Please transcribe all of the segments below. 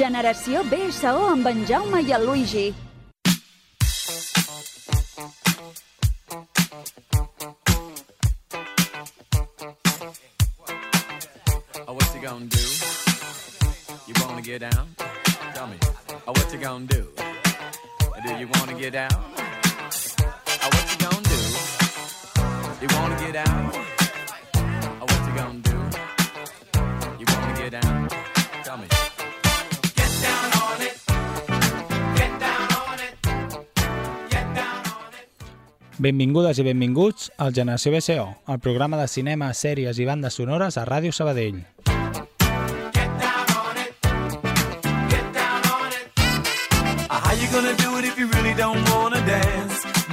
Generació BSO amb en Jaume i el Luigi. Oh, what you gonna do? You wanna get down? Tell me. Oh, what you gonna do? Do you wanna get down? Oh, what you gonna do? You wanna get down? Benvingudes i benvinguts al Generació BCO, el programa de cinema, sèries i bandes sonores a Ràdio Sabadell.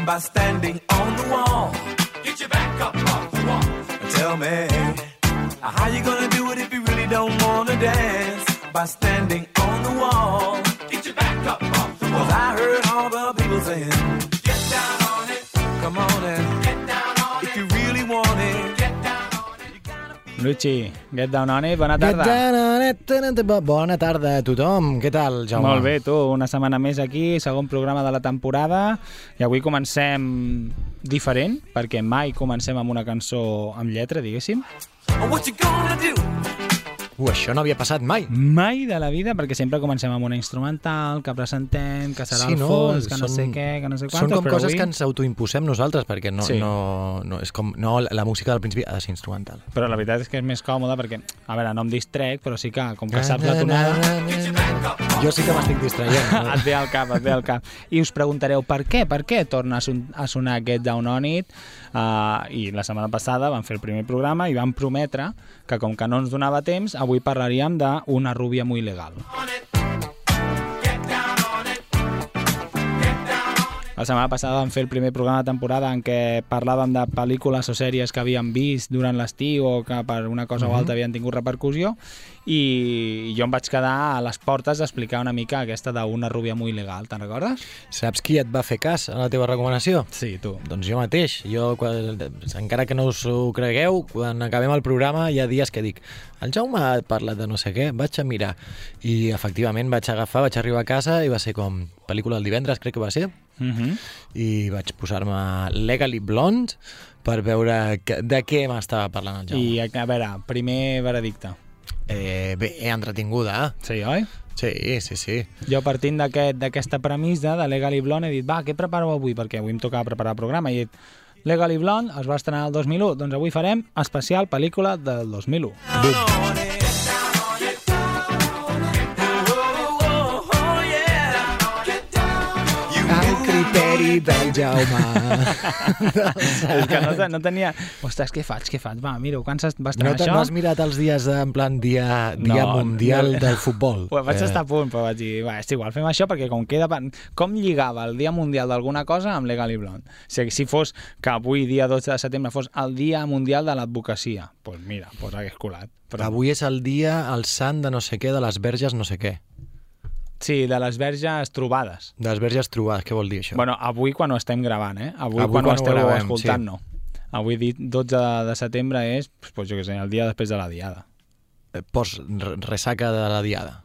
By standing on the wall. Get your back up off the wall. Tell me. How you gonna do it if you really don't wanna dance? By standing on the wall. Get your back up off the wall. Cause I heard all the people saying, Get down Luigi, get down on it, bona Get tarda. down on it, on it. Bo- Bona tarda a tothom. Què tal, Jaume? Molt bé, tu, una setmana més aquí, segon programa de la temporada, i avui comencem diferent, perquè mai comencem amb una cançó amb lletra, diguéssim. What you gonna do? Uh, això no havia passat mai. Mai de la vida, perquè sempre comencem amb una instrumental, que presentem, que serà Sí, el no, fons, que no són- sé què, que no sé Són quantos, com però coses avui... que ens autoimposem nosaltres, perquè no, Sí. no, no, és com, no, la música del principi ha de ser instrumental. Però la veritat és que és més còmode perquè, a veure, no em distrec, però sí que, com que saps la tonada, Jo sí que m'estic distraient. et ve al cap, et ve al cap. I us preguntareu per què, per què torna a sonar aquest Down On It? Uh, I la setmana passada vam fer el primer programa i vam prometre que com que no ens donava temps, avui parlaríem d'una rúbia muy legal. La setmana passada vam fer el primer programa de temporada en què parlàvem de pel·lícules o sèries que havíem vist durant l'estiu o que per una cosa o altra havien tingut repercussió i jo em vaig quedar a les portes d'explicar una mica aquesta d'una rúbia muy legal, te'n recordes? Saps qui et va fer cas a la teva recomanació? Sí, tu. Doncs jo mateix. Jo, quan, encara que no us ho cregueu, quan acabem el programa hi ha dies que dic el Jaume ha parlat de no sé què, vaig a mirar. I efectivament vaig agafar, vaig arribar a casa i va ser com pel·lícula del divendres, crec que va ser, Uh -huh. i vaig posar-me Legally Blonde per veure que, de què m'estava parlant el Jaume. I a veure, primer veredicte. Eh, bé, entretinguda. Sí, oi? Sí, sí, sí. Jo partint d'aquest- d'aquesta premissa de Legally Blonde he dit, va, què prepareu avui? Perquè avui em tocava preparar el programa. I he dit, Legally Blonde es va estrenar el 2001, doncs avui farem especial pel·lícula del 2001. El criteri del Jaume. És que no, no tenia... Ostres, què faig, què faig? Va, mira, quan va No, estrenar te, això? no has mirat els dies en plan dia, dia No, mundial no. del futbol? Bueno, vaig Eh, estar a punt, però vaig dir, va, és igual, fem això perquè com queda... Com lligava el Dia Mundial d'alguna cosa amb Legal i Blonde? O sigui, si fos que avui, dia 12 de setembre, fos el Dia Mundial de l'Advocacia, doncs pues mira, pues hagués colat. Però, Avui és el dia, el sant de no sé què, de les verges no sé què. Sí, de les verges trobades. De les verges trobades, què vol dir això? Bueno, avui quan ho estem gravant, eh? Avui, Avui quan, quan ho esteu gravem, escoltant, sí. no. Avui, dit 12 de, de setembre, és, pues, jo què sé, el dia després de la diada. Eh, Post re- ressaca de la diada,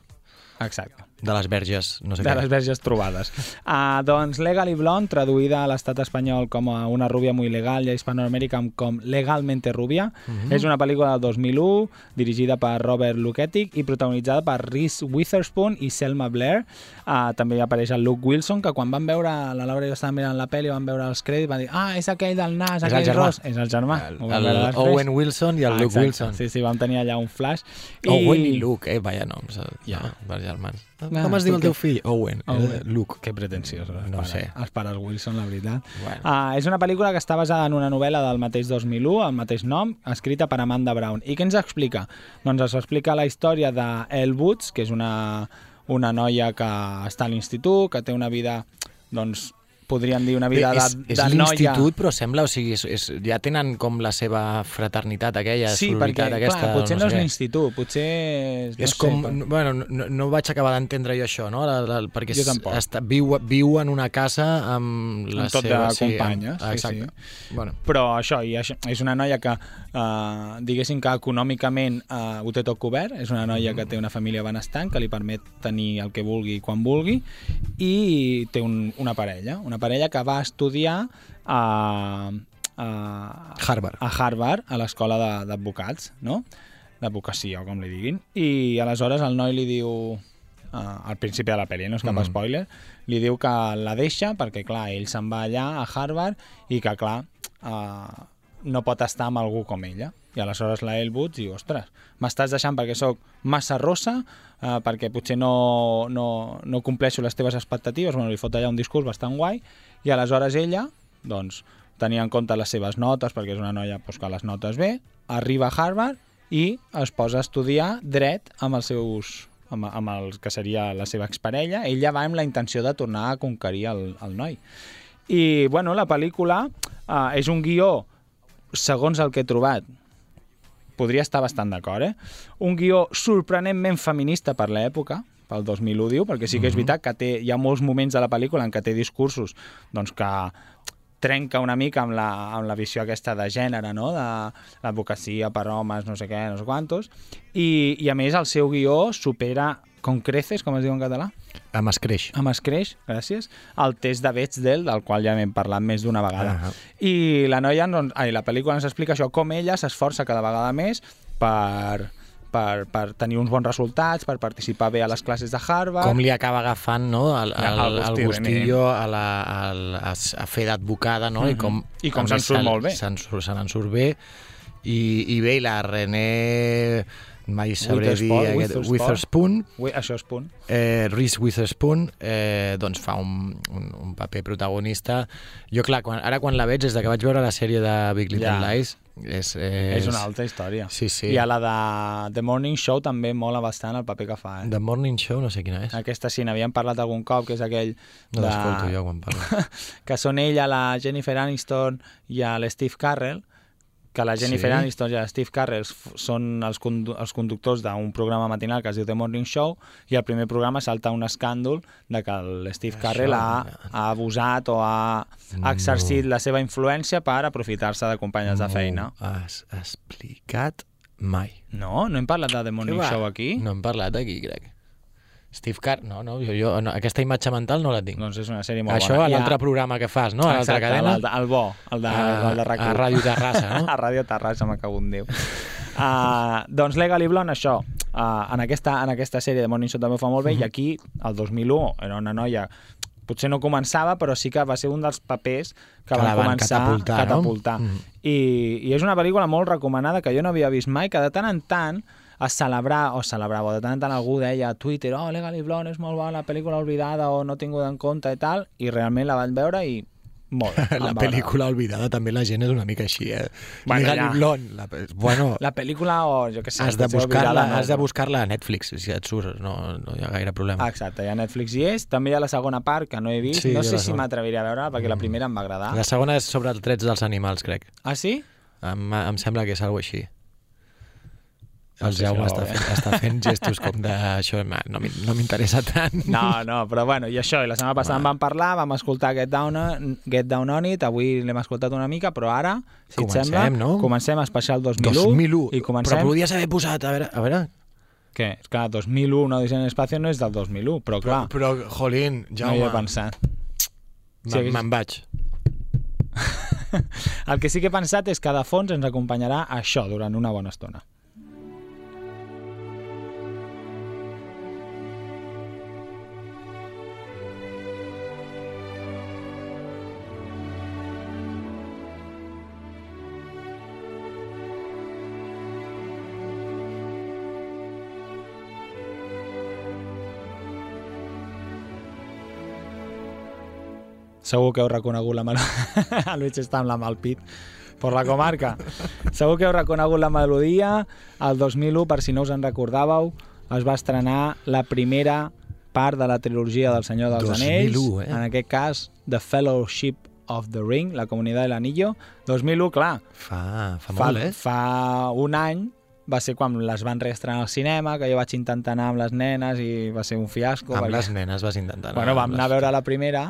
Exacte. De les verges no sé de què. les verges trobades. Uh, doncs Legally Blonde, traduïda a l'estat espanyol com a una rúbia muy legal i a Hispanoamèrica com Legalmente rubia, Mhm. és una pel·lícula del 2001 dirigida per Robert Luketic i protagonitzada per Reese Witherspoon i Selma Blair. Uh, també hi apareix el Luke Wilson, que quan van veure, la Laura i jo estàvem mirant la pel·li, van veure els crèdits, van dir, ah, és aquell del nas, És el aquell germà. ros. És el germà. El, el després. Owen Wilson i el Ah, Luke exacte. Wilson. Sí, sí, vam tenir allà un flash. Owen i Luke, eh? Vaya noms. eh, Ja. no, dels germans. Ah, Com es diu el teu fill? Owen. Owen. Eh, Luke. Que pretensiós. els No pares. sé. Els pares Wilson, la veritat. Bueno. Uh, és una pel·lícula que està basada en una novel·la del mateix 2001, el mateix nom, escrita per Amanda Brown. I què ens explica? Doncs ens explica la història d'Elle Woods, que és una, una noia que està a l'institut, que té una vida, doncs, podríem dir una vida Bé, de, és, és de noia... l'institut, però sembla, o sigui, és, és, ja tenen com la seva fraternitat aquella, Sí, perquè, aquesta... clar, potser no, és sé què. l'institut, potser... és- No és sé, com, però- bueno, no, no vaig acabar d'entendre jo això, no? La, la, perquè Jo és- tampoc. està, viu, viu en una casa amb la Amb tot seva... de companyes, amb, sí, exacte. Bueno, Però això, i això, és una noia que, eh, diguéssim que econòmicament eh, ho té tot cobert, és una noia que té una família benestant, que li permet tenir el que vulgui quan vulgui, i té un, una parella, una parella que va estudiar a, a Harvard. a Harvard, a l'escola d'advocats, no? d'advocacia, o com li diguin, i aleshores el noi li diu, uh, al principi de la pel·li, no és cap Mhm. spoiler, li diu que la deixa perquè, clar, ell se'n va allà a Harvard i que, clar, uh, no pot estar amb algú com ella. I aleshores la Elwood diu, ostres, m'estàs deixant perquè sóc massa rossa, uh, perquè potser no, no, no compleixo les teves expectatives, bueno, li fot allà un discurs bastant guai, i aleshores ella, doncs, tenia en compte les seves notes, perquè és una noia doncs, que les notes bé, arriba a Harvard i es posa a estudiar dret amb els seus amb, amb el que seria la seva exparella. Ella va amb la intenció de tornar a conquerir el, el noi. I, bueno, la pel·lícula eh, és un guió, segons el que he trobat, podria estar bastant d'acord, eh? Un guió sorprenentment feminista per l'època, pel 2001 diu, perquè sí que és veritat que té, hi ha molts moments de la pel·lícula en què té discursos doncs, que trenca una mica amb la, amb la visió aquesta de gènere, no? de l'advocacia per homes, no sé què, no sé quantos, i, i a més el seu guió supera con creces, com es diu en català? amb escreix. amb escreix, gràcies, el test de Bechdel, del qual ja n'hem parlat més d'una vegada. Ah. I la noia, doncs, ai, la pel·lícula ens explica això, com ella s'esforça cada vegada més per, per, per tenir uns bons resultats, per participar bé a les classes de Harvard. Com li acaba agafant no, el, el, El el, gustillo, gustillo a, la, a, a, a fer d'advocada, no? I com, I com se'n surt molt bé. Surt, se n'en surt bé. I, I bé, i la René... Mai sabré dir... Witherspoon, aquest- Witherspoon. Això és punt. Eh, Reese Witherspoon eh, doncs fa un, un, un paper protagonista. Jo, clar, quan, ara quan la veig, des de que vaig veure la sèrie de Big Little Ja. Lies, és, és, És una altra història. Sí, sí. I a la de The Morning Show també mola bastant el paper que fa. Eh? The Morning Show, no sé quina és. Aquesta sí, n'havíem parlat algun cop, que és aquell... No l'escolto jo quan parlo. que són ella, la Jennifer Aniston i el Steve Carrell, que la Jennifer Sí? Aniston i Steve Carrell f- són els, condu els conductors d'un programa matinal que es diu The Morning Show i el primer programa salta un escàndol de que el Steve Carrell ha, ha abusat o ha, ha exercit la seva influència per aprofitar-se de companyes de feina. No has explicat mai. No, no hem parlat de The Morning? Show aquí? No hem parlat aquí, crec. Steve Carr, no, no, jo, jo no, aquesta imatge mental no la tinc. Doncs és una sèrie molt Això bona. a I l'altre ha- programa que fas, no? A l'altra Exacte, cadena. El, el bo, el de, A- el de RAC1. a Ràdio Terrassa, no? a Ràdio Terrassa, me cago en Déu. Uh, doncs Legally Blonde, això, uh, en, aquesta, en aquesta sèrie de Morning Show també ho fa molt bé, Mhm. i aquí, el 2001, era una noia potser no començava, però sí que va ser un dels papers que, Que va començar catapultar, a no? catapultar. Mhm. I, I és una pel·lícula molt recomanada que jo no havia vist mai, que de tant en tant es celebrar, o celebrava, de tant en tant algú deia a Twitter, oh, Legally Blonde és molt bona, pel·lícula oblidada o no tinguda en compte i tal, i realment la van veure i molt. La pel·lícula oblidada també la gent és una mica així, eh? Bueno, Legally ja. Blonde. La, bueno. La pel·lícula, o jo què sé... has de buscar-la no, has de buscar-la a Netflix, si et surt, no, no hi ha gaire problema. Exacte, ja Netflix hi és. També hi ha la segona part, que no he vist. Sí, no sé la si m'atreviré a veure perquè la primera em va agradar. La segona és sobre els drets dels animals, crec. Ah, sí? Em, em sembla que és alguna així. No El Jaume està, fent, està fent gestos com de... Això no no m'interessa tant. No, no, però bueno, i això, i la setmana passada en vam parlar, vam escoltar Get Down, Get Down On It, avui l'hem escoltat una mica, però ara, si Comencem, et sembla, no? comencem especial 2001, 2001. i comencem... Però podies haver posat, a veure... A veure Què? Clar, 2001, no Odissea en l'espacio no és del 2001, però clar, però, jolín, no hi Jaume, he pensat. Sí, me'n que- me'n vaig. El que sí que he pensat és que de fons ens acompanyarà això durant una bona estona. Segur que heu reconegut la melodia. El Luis està amb la mà al pit per la comarca. Segur que heu reconegut la melodia. El 2001, per si no us en recordàveu, es va estrenar la primera part de la trilogia del Senyor dels 2001, Anells, eh? en aquest cas The Fellowship of the Ring, la comunitat de l'Anillo. 2001, clar, Fa, fa, fa, molt, eh? fa un any va ser quan les van reestrenar al cinema, que jo vaig intentar anar amb les nenes i va ser un fiasco. Amb perquè- les nenes vas intentar. Bueno, vam anar a les- veure la primera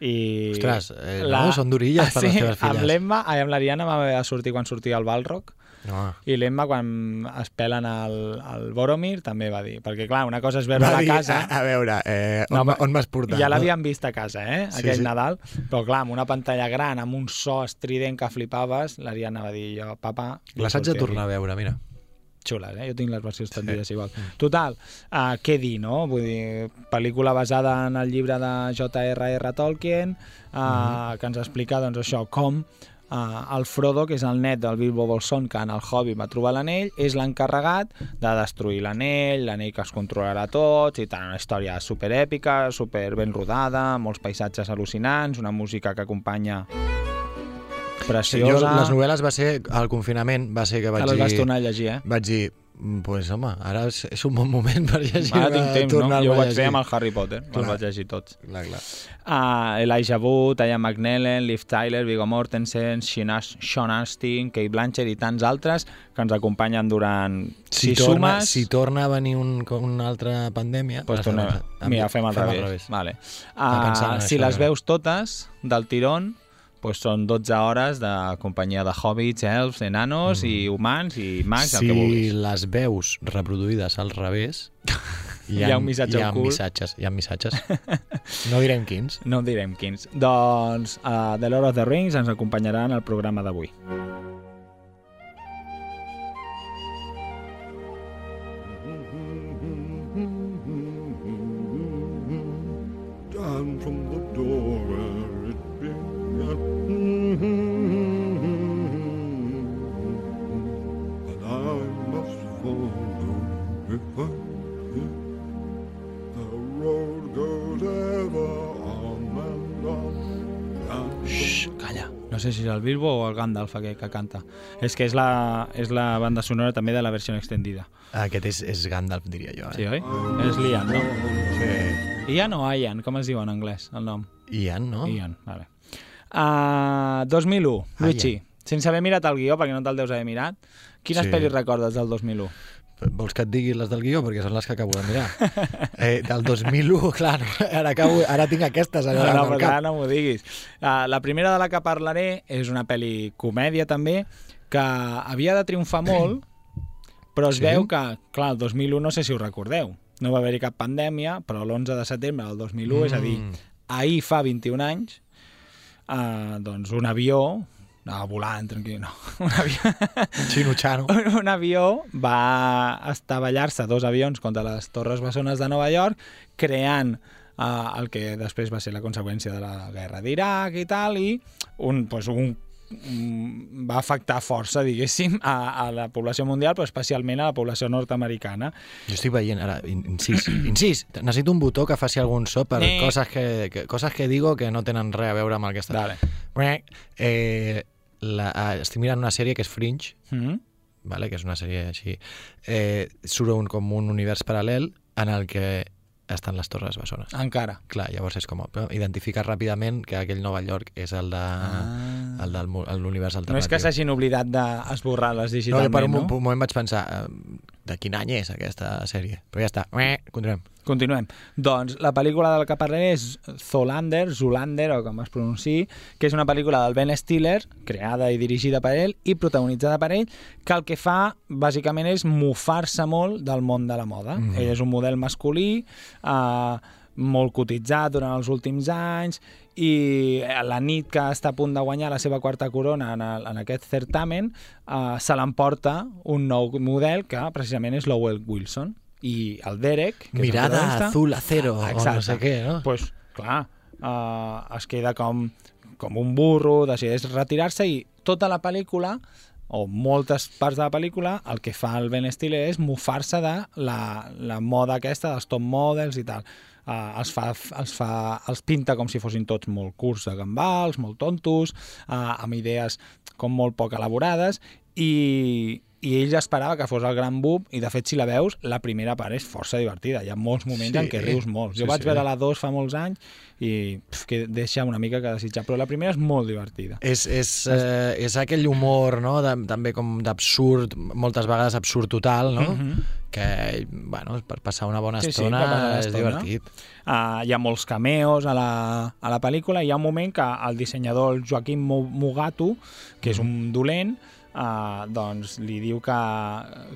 i... Ostres, eh, no, són durilles per sí, les teves filles. amb l'Emma, ai, amb l'Ariana vam haver de sortir quan sortia el Balrog No. i l'Emma quan es pelen al, al Boromir també va dir, perquè clar, una cosa és veure Va a dir, casa... A, a veure, eh, on, No, no, on m'has portat? ja no? l'havíem vist a casa, eh, Sí, aquell sí. Nadal, però clar, amb una pantalla gran, amb un so estrident que flipaves, l'Ariana va dir, jo, papa... Les haig de tornar a veure, mira. Xules, eh? Jo tinc les versions tendides igual. Total, uh, què dir, no? Vull dir, pel·lícula basada en el llibre de J.R.R. Tolkien, uh, Mhm. que ens explica, doncs, això, com uh, el Frodo, que és el net del Bilbo Bolsón, que en el Hobbit va trobar l'anell, és l'encarregat de destruir l'anell, l'anell que els controlarà tots, i tant, una història superèpica, super ben rodada, molts paisatges al·lucinants, una música que acompanya Sí, preciosa... jo, les novel·les va ser, al confinament, va ser que vaig que les dir... vas tornar a llegir, eh? Vaig dir, "Mm, pues home, ara és, és un bon moment per llegir. Ara tinc temps, no? Jo ho vaig fer amb el Harry Potter, els Clar. vaig llegir tots. Clar, clar. Uh, Elijah Wood, Ian McNellen, Liv Tyler, Viggo Mortensen, Sean As- Sean Astin, Kate Blanchett i tants altres que ens acompanyen durant... Si, si torna, sumes... si torna a venir un, una altra pandèmia... Pues tornem... fem- Mira, fem al revés. Vale. Uh, si això, les ja. veus totes del tirón, pues són 12 hores de companyia de hobbits, elfs, enanos mm. i humans i mags, si el que vulguis. les veus reproduïdes al revés... Hi ha un missatge hi ha ocult. missatges, hi ha missatges. No direm quins. No direm quins. Doncs uh, The Lord of the Rings ens acompanyarà en el programa d'avui. No sé si és el Bilbo o el Gandalf aquest que canta. És que és la, és la banda sonora també de la versió extendida. Aquest és, és Gandalf, diria jo. Eh? Sí, oi? És Lian, no? Sí. Ian o Ian? Com es diu en anglès, el nom? Ian, no? Ian, vale. Uh, 2001, Ah, Luigi. Sense haver mirat el guió, perquè no te'l deus haver mirat, quines Sí. pel·lis recordes del 2001? Vols que et digui les del guió? Perquè són les que acabo de mirar. eh, del 2001, clar, no? ara, acabo, ara tinc aquestes No, allà no, cap. ara no m'ho diguis. Uh, la primera de la que parlaré és una pel·li comèdia també, que havia de triomfar molt, però es Sí? veu que, clar, el 2001 no sé si ho recordeu, no va haver-hi cap pandèmia, però l'11 de setembre del 2001, mm. és a dir, ahir fa 21 anys, uh, doncs un avió, anava volant, tranquil, no, un avió, Xino-xano. un, un avió va estavellar-se dos avions contra les torres bessones de Nova York, creant uh, el que després va ser la conseqüència de la guerra d'Iraq i tal, i un, pues, un mm, va afectar força, diguéssim, a, a la població mundial, però especialment a la població nord-americana. Jo estic veient, ara, in- incís, incís, necessito un botó que faci algun so per Eh. coses que, que, coses que digo que no tenen res a veure amb el que està. Dale. Eh, la, ah, estic mirant una sèrie que és Fringe, Mm -hmm. vale? que és una sèrie així. Eh, surt un, com un univers paral·lel en el que estan les torres bessones. Encara. Clar, llavors és com... però Identifiques ràpidament que aquell Nova York és el de Ah. el l'univers No alternatiu. és que s'hagin oblidat d'esborrar-les No, digitalment, jo per un, no? un moment vaig pensar eh, de quin any és aquesta sèrie? Però ja està. Continuem. Continuem. Doncs la pel·lícula de la que parlaré és Zoolander, Zoolander, o com es pronunciï, que és una pel·lícula del Ben Stiller, creada i dirigida per ell i protagonitzada per ell, que el que fa, bàsicament, és mofar-se molt del món de la moda. Mm -hmm. Ell és un model masculí, eh, molt cotitzat durant els últims anys, i la nit que està a punt de guanyar la seva quarta corona en, el, en aquest certamen, eh, se l'emporta un nou model que precisament és Lowell Wilson i el Derek, que és el Mirada azul acero, o no sé què, no? pues, clar, uh, es queda com, com un burro, decideix retirar-se i tota la pel·lícula o moltes parts de la pel·lícula, el que fa el Ben Stiller és mofar-se de la, la moda aquesta dels top models i tal. Uh, els, fa, els, fa, els pinta com si fossin tots molt curts de gambals, molt tontos, uh, amb idees com molt poc elaborades i, i ell esperava que fos el gran boom i de fet si la veus, la primera part és força divertida, hi ha molts moments Sí, en què rius molt. Jo sí, vaig sí. veure la 2 fa molts anys i pf, que deixa una mica que desitjar, però la primera és molt divertida. És, és, eh, és aquell humor, no?, de, també com d'absurd, moltes vegades absurd total, no?, Mhm. que, bueno, per passar una bona Sí, sí, estona passar és l'estona. divertit. Uh, hi ha molts cameos a la, a la pel·lícula i hi ha un moment que el dissenyador el Joaquim Mu- Mugato, que és un dolent, uh, doncs li diu que,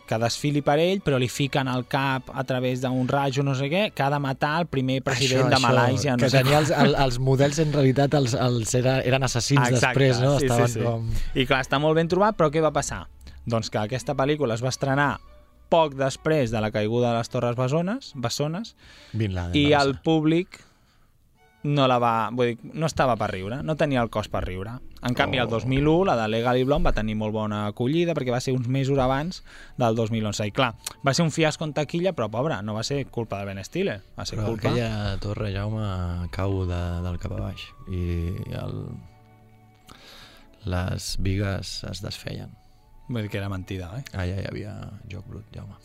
que desfili per ell, però li fiquen al cap a través d'un rajo no sé què, que ha de matar el primer president de Malàisia. No que sé tenia els, el, els models en realitat els, els era, eren assassins després, no? sí, Estaven sí, sí. com... I clar, està molt ben trobat, però què va passar? Doncs que aquesta pel·lícula es va estrenar poc després de la caiguda de les Torres Bessones, Bessones Bin Laden, i el públic no la va, vull dir, no estava per riure, no tenia el cos per riure. En canvi, el Oh. 2001, la de Legally Blonde va tenir molt bona acollida perquè va ser uns mesos abans del 2011. I clar, va ser un fiasco en taquilla, però pobre, no va ser culpa de Ben Stiller, va ser Però culpa... aquella torre, Jaume, cau de, del cap a baix i el... les vigues es desfeien. Vull dir que era mentida, eh? Allà hi havia joc brut, Jaume.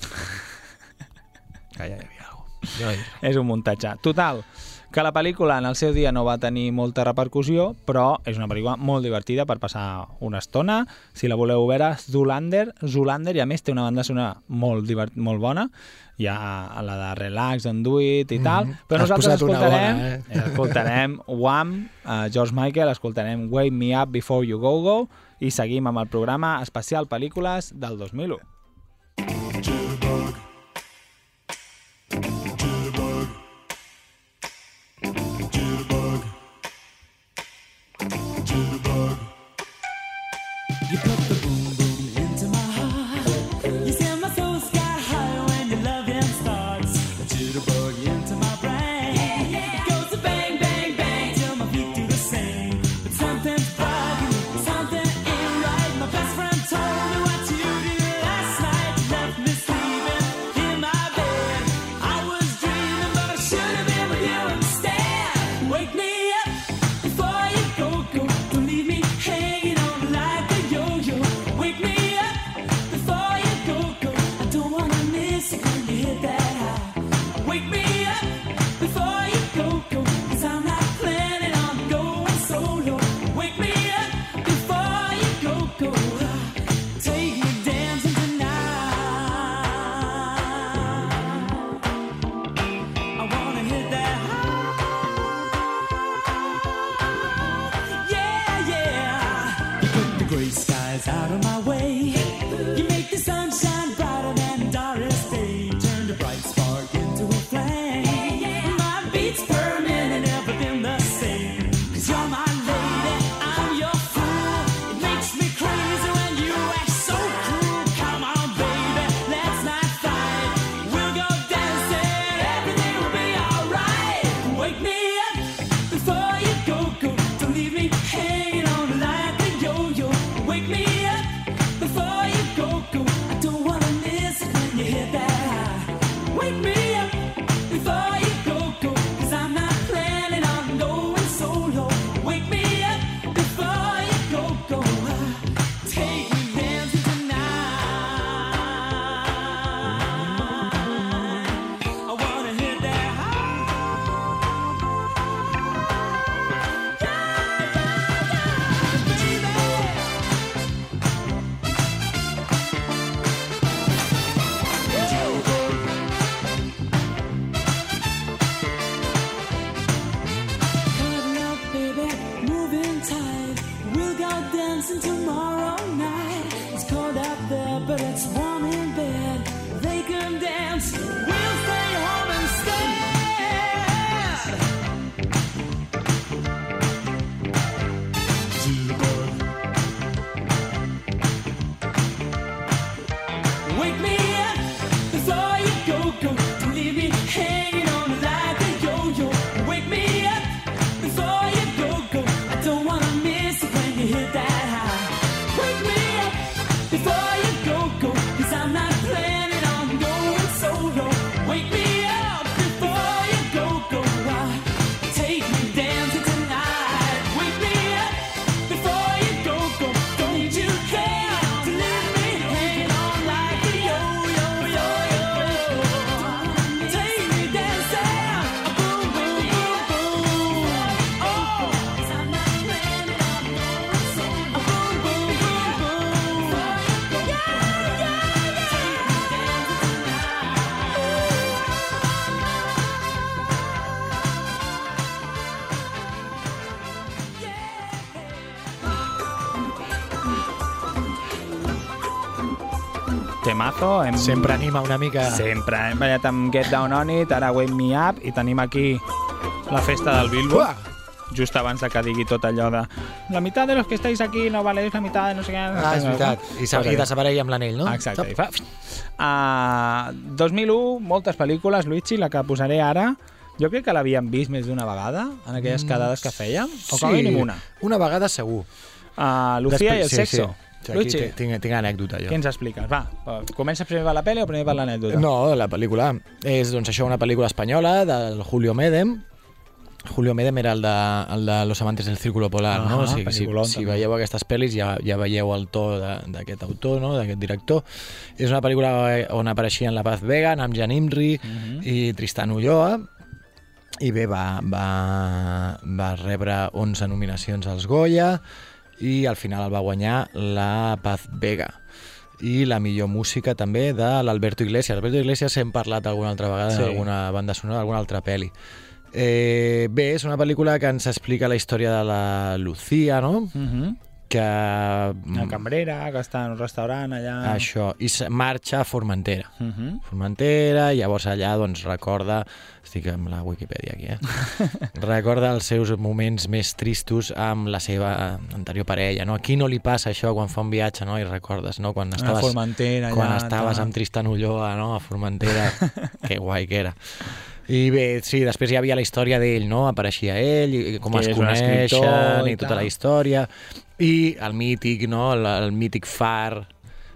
Allà hi havia alguna cosa. Jo no. És un muntatge. Total, que la pel·lícula en el seu dia no va tenir molta repercussió, però és una pel·lícula molt divertida per passar una estona. Si la voleu veure, Zoolander, Zoolander, i a més té una banda sonora molt, divert, molt bona. Hi ha la de Relax, Don't Do It i tal. Mhm. Però Has nosaltres escoltarem, bona, eh? escoltarem Wham, uh, George Michael, escoltarem Wake Me Up Before You Go Go i seguim amb el programa especial pel·lícules del 2001. Temazo. Hem... Sempre anima una mica... Sempre. Hem ballat amb Get Down On It, ara Wake Me Up, i tenim aquí la festa del Bilbo. Uah! Just abans de que digui tot allò de la meitat de los que estáis aquí no valéis la mitad de no sé què. Ah, és veritat. I, sa- i desapareix amb l'anell, no? Exacte. Fa... Uh, 2001, moltes pel·lícules, Luigi, la que posaré ara, jo crec que l'havíem vist més d'una vegada, en aquelles quedades que fèiem, o com a mínim una. Una vegada segur. Uh, Lucía i el sí, sexo. Sí. Aquí Luigi, tinc, tinc, anècdota, jo. què ens expliques? Va, comences primer per la pel·li o primer per l'anècdota? No, la pel·lícula. És doncs, això una pel·lícula espanyola del Julio Medem. Julio Medem era el de, el de Los amantes del círculo polar, Ah, no? O sigui, si, si veieu aquestes pel·lis ja, ja veieu el to d'aquest autor, no? d'aquest director. És una pel·lícula on apareixien la Paz Vega, Namjan Imri Mhm. i Tristan Ulloa, i bé, va, va, va rebre 11 nominacions als Goya i al final el va guanyar la Paz Vega i la millor música també de l'Alberto Iglesias. Alberto Iglesias hem parlat alguna altra vegada Sí. en alguna banda sonora, alguna altra pel·li. Eh, bé, és una pel·lícula que ens explica la història de la Lucía, no? Uh -huh. Que... Una cambrera que està en un restaurant allà... Això, i marxa a Formentera. Uh -huh. Formentera, i llavors allà doncs, recorda, estic amb la Wikipedia aquí, eh? recorda els seus moments més tristos amb la seva anterior parella, no? A qui no li passa això quan fa un viatge, no? I recordes, no? Quan A estaves, Formentera, allà... quan estaves amb Tristan Ulloa, no? A Formentera, que guai que era. I bé, sí, després hi havia la història d'ell, no? Apareixia ell, i com Que es coneixen, i i tota la història. I el mític, no? El, el mític far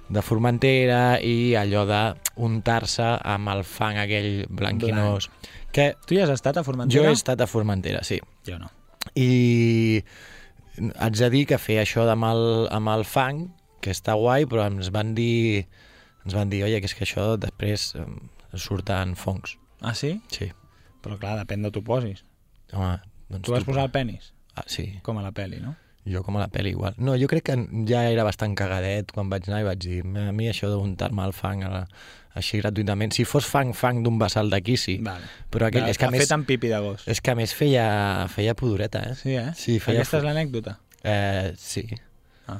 de Formentera i allò de untar-se amb el fang aquell blanquinós. Que Tu hi has estat a Formentera? jo he estat a Formentera, sí. Jo no. I haig de dir que fer això amb el, amb el fang, que està guai, però ens van dir, ens van dir, oye, que és que això després eh, surten fongs. Ah, sí? Sí. Però clar, depèn de tu posis. Home, doncs Tu vas posar el penis? Ah, sí, Com a la pel·li, no? Jo com a la pel·li igual. No, jo crec que ja era bastant cagadet quan vaig anar i vaig dir, a mi això d'untar-me el fang a la, així gratuïtament, si fos fang, fang d'un vessal d'aquí, sí. Vale. Però aquell, De- és que a més, Fet amb pipi de gos. és que a més feia, feia pudoreta, eh? Sí, eh? Sí, feia Aquesta és l'anècdota. Eh, sí. Ah.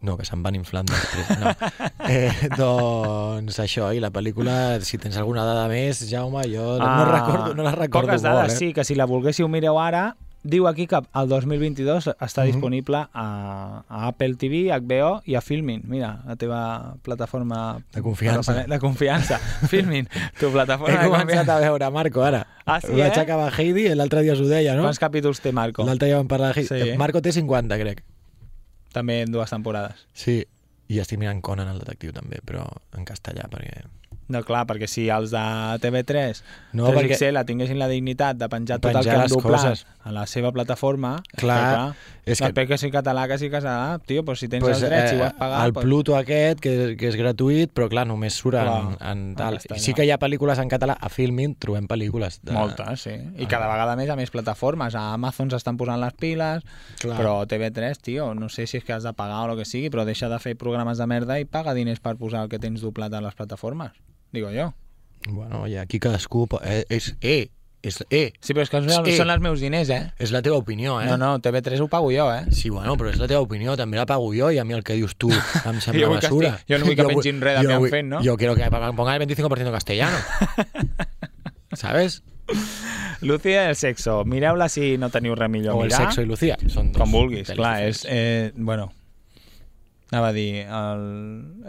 No, que se'n van inflant després. No. eh, doncs això, i la pel·lícula, si tens alguna dada més, Jaume, jo no, no, recordo, no la recordo Ah, Poques dades, molt, eh? sí, que si la volguéssiu mireu ara, diu aquí que el 2022 està Mhm. disponible a, a Apple TV, HBO i a Filmin. Mira, la teva plataforma... De confiança. De confiança. Filmin, tu He plataforma de començat a veure Marco ara. Ah, sí, Vaig eh? acabar Heidi, l'altre dia us ho deia, no? Quants capítols té Marco? L'altre dia vam parlar de Heidi. Sí. Marco té 50, crec. També en dues temporades. Sí, i estic mirant Conan el detectiu també, però en castellà, perquè... No, clar, perquè si els de TV3 No, 3XL la tinguessin la dignitat de penjar tot el Penjar que han doblat a la seva plataforma, Clar, és és que, que- clar, que sí català, que sí català, tio, pues si tens Pues, els drets, si ho eh, has pagat... el pues... Pluto aquest, que, que és gratuït, però clar, només surt en, Clar, en en tal. castellà. sí que hi ha pel·lícules en català. A Filmin trobem pel·lícules. De... Moltes, sí. I Ah. cada vegada més a més plataformes. A Amazon s'estan posant les piles, Clar. però TV3, tio, no sé si és que has de pagar o el que sigui, però deixa de fer programes de merda i paga diners per posar el que tens doblat a les plataformes. Digo jo. Bueno, i aquí cadascú... po- Eh, és, eh, és, eh, Sí, però és que són, Sí. són els meus diners, eh? és la teva opinió, eh? No, no, TV3 ho pago jo, eh? Sí, bueno, però és la teva opinió, també la pago jo i a mi el que dius tu em sembla Jo vull que basura. estigui- jo no vull que vull- pengin res de jo vull- fent, no? Jo quiero que ponga el 25% castellano. ¿Sabes? Lucía i el sexo. Mireu-la si no teniu res millor O el mirar. sexo i Lucía. Són dos Com vulguis, pel·lis clar, és... diferents. Eh, bueno, anava a dir, el,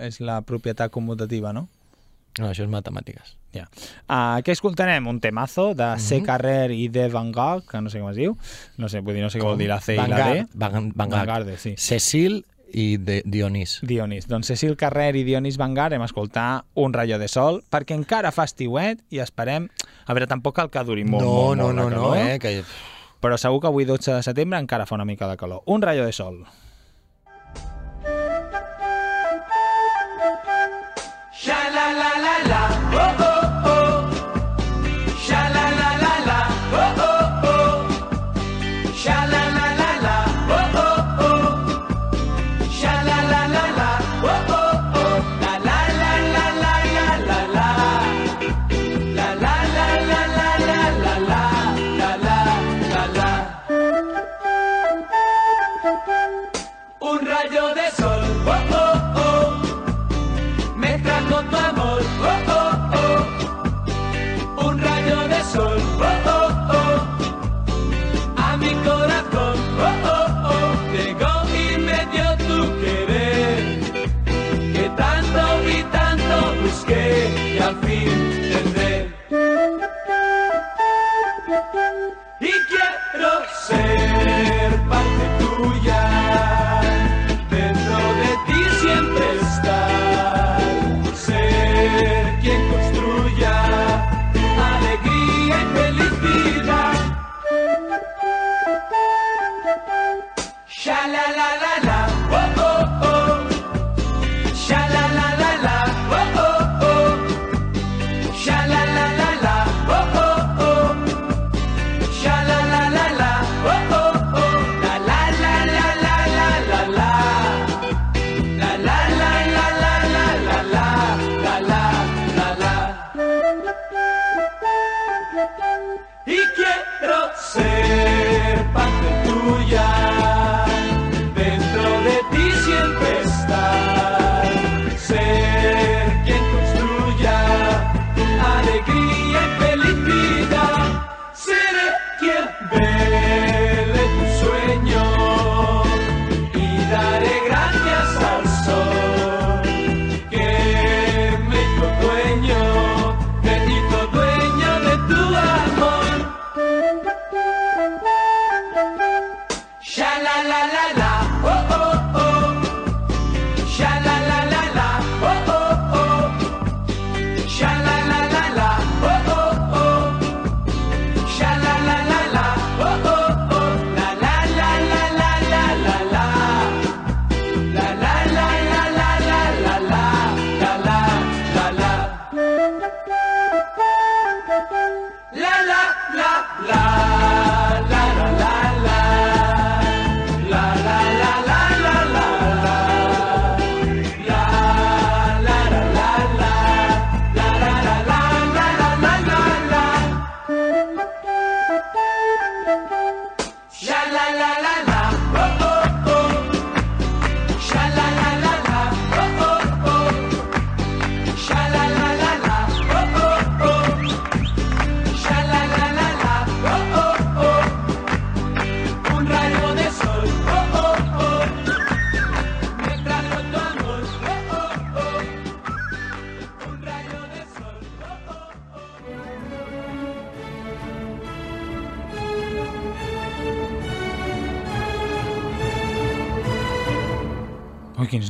és la propietat commutativa, no? No, això és matemàtiques. Ja. Uh, què escoltarem? Un temazo de Mhm. C. Carrer i de Van Gogh, que no sé com es diu. No sé, vull dir, no sé què vol dir la C i la D. Van, Van, Vanguard, sí. Cecil i de, Dionís. Dionís. Doncs Cecil Carrer i Dionís Vanguard hem escoltat Un rayo de sol, perquè encara fa estiuet i esperem... A veure, tampoc cal que duri molt, no, molt, no, molt no, no, eh, que... però segur que avui 12 de setembre encara fa una mica de calor. Un rayo de sol.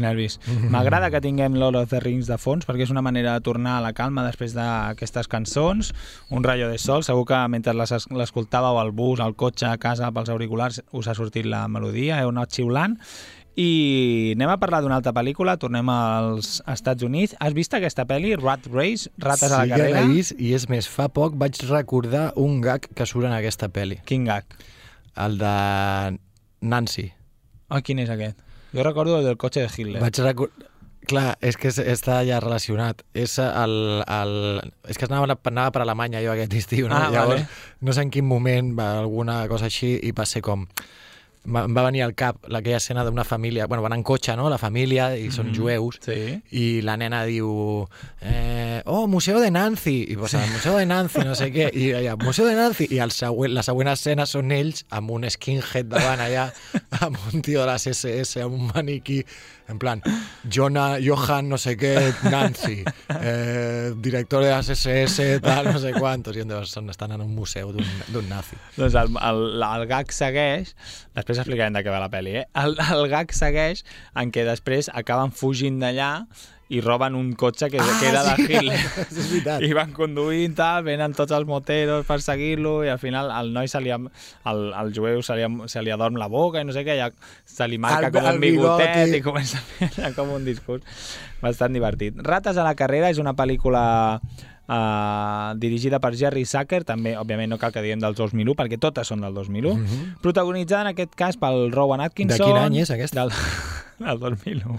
Nervis. M'agrada que tinguem Lord of the Rings de fons perquè és una manera de tornar a la calma després d'aquestes cançons. Un rayo de sol, segur que mentre les es- l'escoltàveu al bus, al cotxe, a casa, pels auriculars, us ha sortit la melodia, heu anat xiulant. I anem a parlar d'una altra pel·lícula, tornem als Estats Units. Has vist aquesta pel·li, Rat Race, Rates a la sí carrera? l'he vist, i és més, fa poc vaig recordar un gag que surt en aquesta pel·li. Quin gag? El de Nancy. Oh, quin és aquest? Jo recordo el del cotxe de Hitler. Vaig recordar... Clar, és que està ja relacionat. És, el, el... és que anava, anava per Alemanya jo aquest estiu, no? Ah, Llavors, vale. no sé en quin moment, va, alguna cosa així, i va ser com... va- Em va venir al cap aquella escena d'una família, bueno, van en cotxe, no?, la família, i són Mhm. jueus, Sí. i la nena diu eh, oh, Museu de Nancy i posa, Museu de Nancy, no sé què i allà, Museu de Nancy, i el següent, la següent escena són ells amb un skinhead davant allà, amb un tio de les SS amb un maniquí, en plan Jonah, Johan, no sé què Nancy, eh, director de les SS, tal, no sé quantos i són- estan en un museu d'un nazi Doncs el, el, el gag segueix, després explicarem de què va la pel·li, eh? El, el gag segueix en què després acaben fugint d'allà i roben un cotxe que, ah, que era sí, de Hitler. és veritat. I van conduint, tal, venen tots els moteros per seguir-lo i al final el noi se li, el, el jueu se li, se li adorm la boca i no sé què, ja se li marca El- com el un bigotet bigoti. i comença a fer com un discurs bastant divertit. Rates a la carrera és una pel·lícula uh, dirigida per Jerry Zucker, també, òbviament, no cal que diguem del 2001, perquè totes són del 2001, mm -hmm. protagonitzada en aquest cas pel Rowan Atkinson. De quin any és aquesta? Del, del 2001.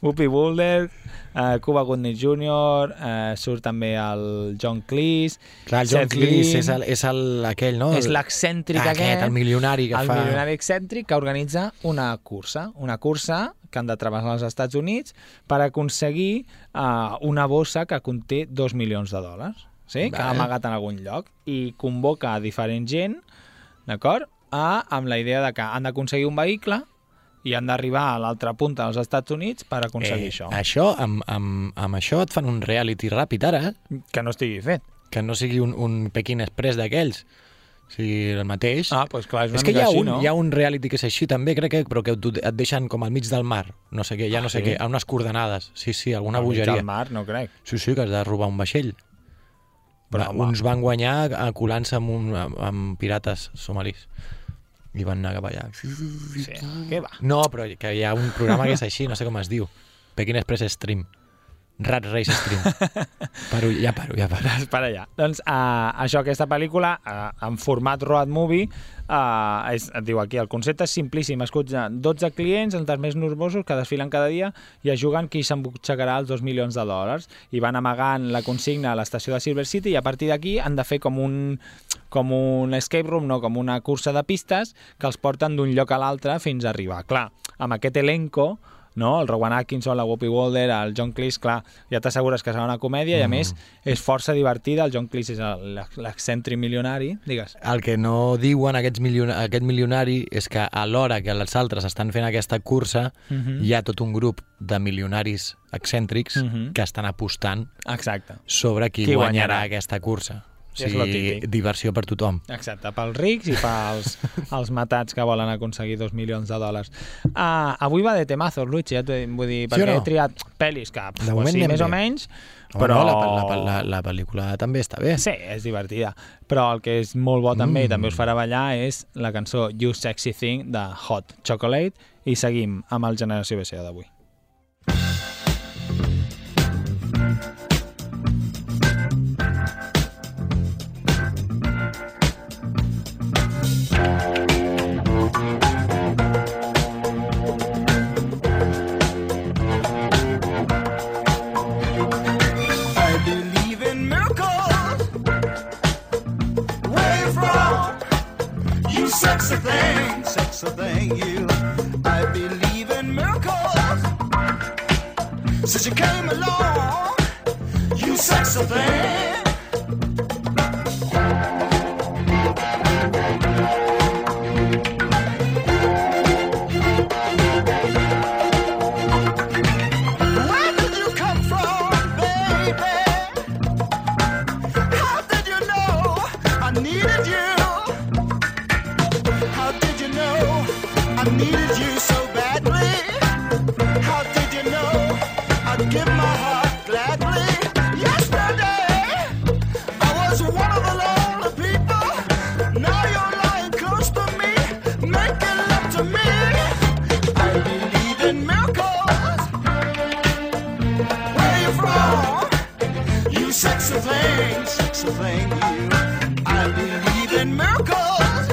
Whoopi Goldberg, uh, Cuba Gooding Jr., uh, surt també el John Cleese, Clar, el John Seth Cleese Green, és, el, és el, aquell, no? és El- l'excèntric aquest, aquest, el milionari que el fa... milionari excèntric que organitza una cursa, una cursa que han de travessar els Estats Units per aconseguir uh, una bossa que conté dos milions de dòlars, sí? que ha amagat en algun lloc, i convoca a diferent gent, d'acord?, a, amb la idea de que han d'aconseguir un vehicle i han d'arribar a l'altra punta dels Estats Units per aconseguir eh, això. Això, amb, amb, amb això et fan un reality ràpid ara, eh? Que no estigui fet. que no sigui un, un Pequín Express d'aquells. O sigui, el mateix. Ah, doncs clar, és una és que hi ha, així, un, no? hi ha un reality que és així també, crec que, però que et, deixen com al mig del mar, no sé què, ja Ah, no sé sí? què, a unes coordenades. Sí, sí, alguna Al mig bogeria. del mar, no crec. Sí, sí, que has de robar un vaixell. Però, Va, uns van guanyar eh, colant-se amb, un, amb, amb pirates somalis. I van anar cap allà. Sí, què va? No, però que hi ha un programa que és així, no sé com es diu. Pekin Express Stream. Rat Race Stream. paro, ja paro, ja paro. per allà. Doncs uh, això, aquesta pel·lícula, uh, en format road movie, uh, és, et diu aquí, el concepte és simplíssim. Escolta, 12 clients, els més nervosos, que desfilen cada dia i es juguen qui s'embutxacarà els 2 milions de dòlars. I van amagant la consigna a l'estació de Silver City i a partir d'aquí han de fer com un, com un escape room, no, com una cursa de pistes que els porten d'un lloc a l'altre fins a arribar. Clar, amb aquest elenco, no? el Rowan Atkinson, la Whoopi Wilder, el John Cleese, clar, ja t'assegures que serà una comèdia i a més és força divertida, el John Cleese és l'excèntric milionari, digues. El que no diuen aquests milion aquest milionari és que a l'hora que els altres estan fent aquesta cursa Mhm. hi ha tot un grup de milionaris excèntrics Mhm. que estan apostant Exacte. sobre qui, Qui guanyarà guanyarà. aquesta cursa. O És lo sigui, típic. diversió per tothom. Exacte, pels rics i pels els matats que volen aconseguir dos milions de dòlars. Uh, avui va de temazos, Luigi, ja t'ho vull dir, Sí o perquè no? he triat pel·lis que, De pues, moment sí, més o bé. menys, Home, però... no, la, la, la, la pel·lícula també està bé. Sí, és divertida. Però el que és molt bo també i Mm. també us farà ballar és la cançó You Sexy Thing de Hot Chocolate i seguim amb el Generació BCA d'avui. Thing, thank you. I believe in miracles. Since you came along, you sexy thing. From? You sexy thing, sexy thing, you. I believe in miracles.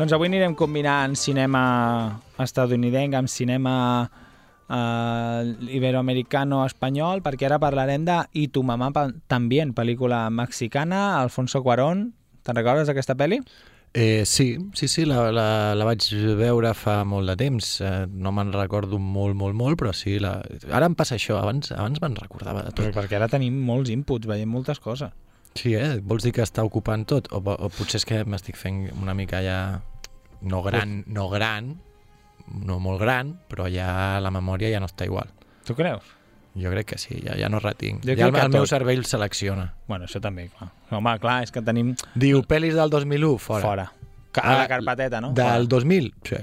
Doncs avui anirem combinant cinema estadounidenc amb cinema eh, iberoamericano espanyol, perquè ara parlarem de I tu mamà també, pel·lícula mexicana, Alfonso Cuarón. Te'n recordes d'aquesta pel·li? Eh, sí, sí, sí, la, la, la vaig veure fa molt de temps. Eh, no me'n recordo molt, molt, molt, però sí. La... Ara em passa això, abans, abans me'n recordava de Però tot. perquè ara tenim molts inputs, veiem moltes coses. Sí, eh? Vols dir que està ocupant tot? O, o potser és que m'estic fent una mica ja... No gran, no gran, no molt gran, però ja la memòria ja no està igual. Tu creus? Jo crec que sí, ja, ja no retinc. Jo ja el, el meu tot. cervell selecciona. Bueno, això també, clar. Home, clar, és que tenim Diu, pel·lis del 2001, fora. fora. A la carpeteta, no? Del 2000, sí.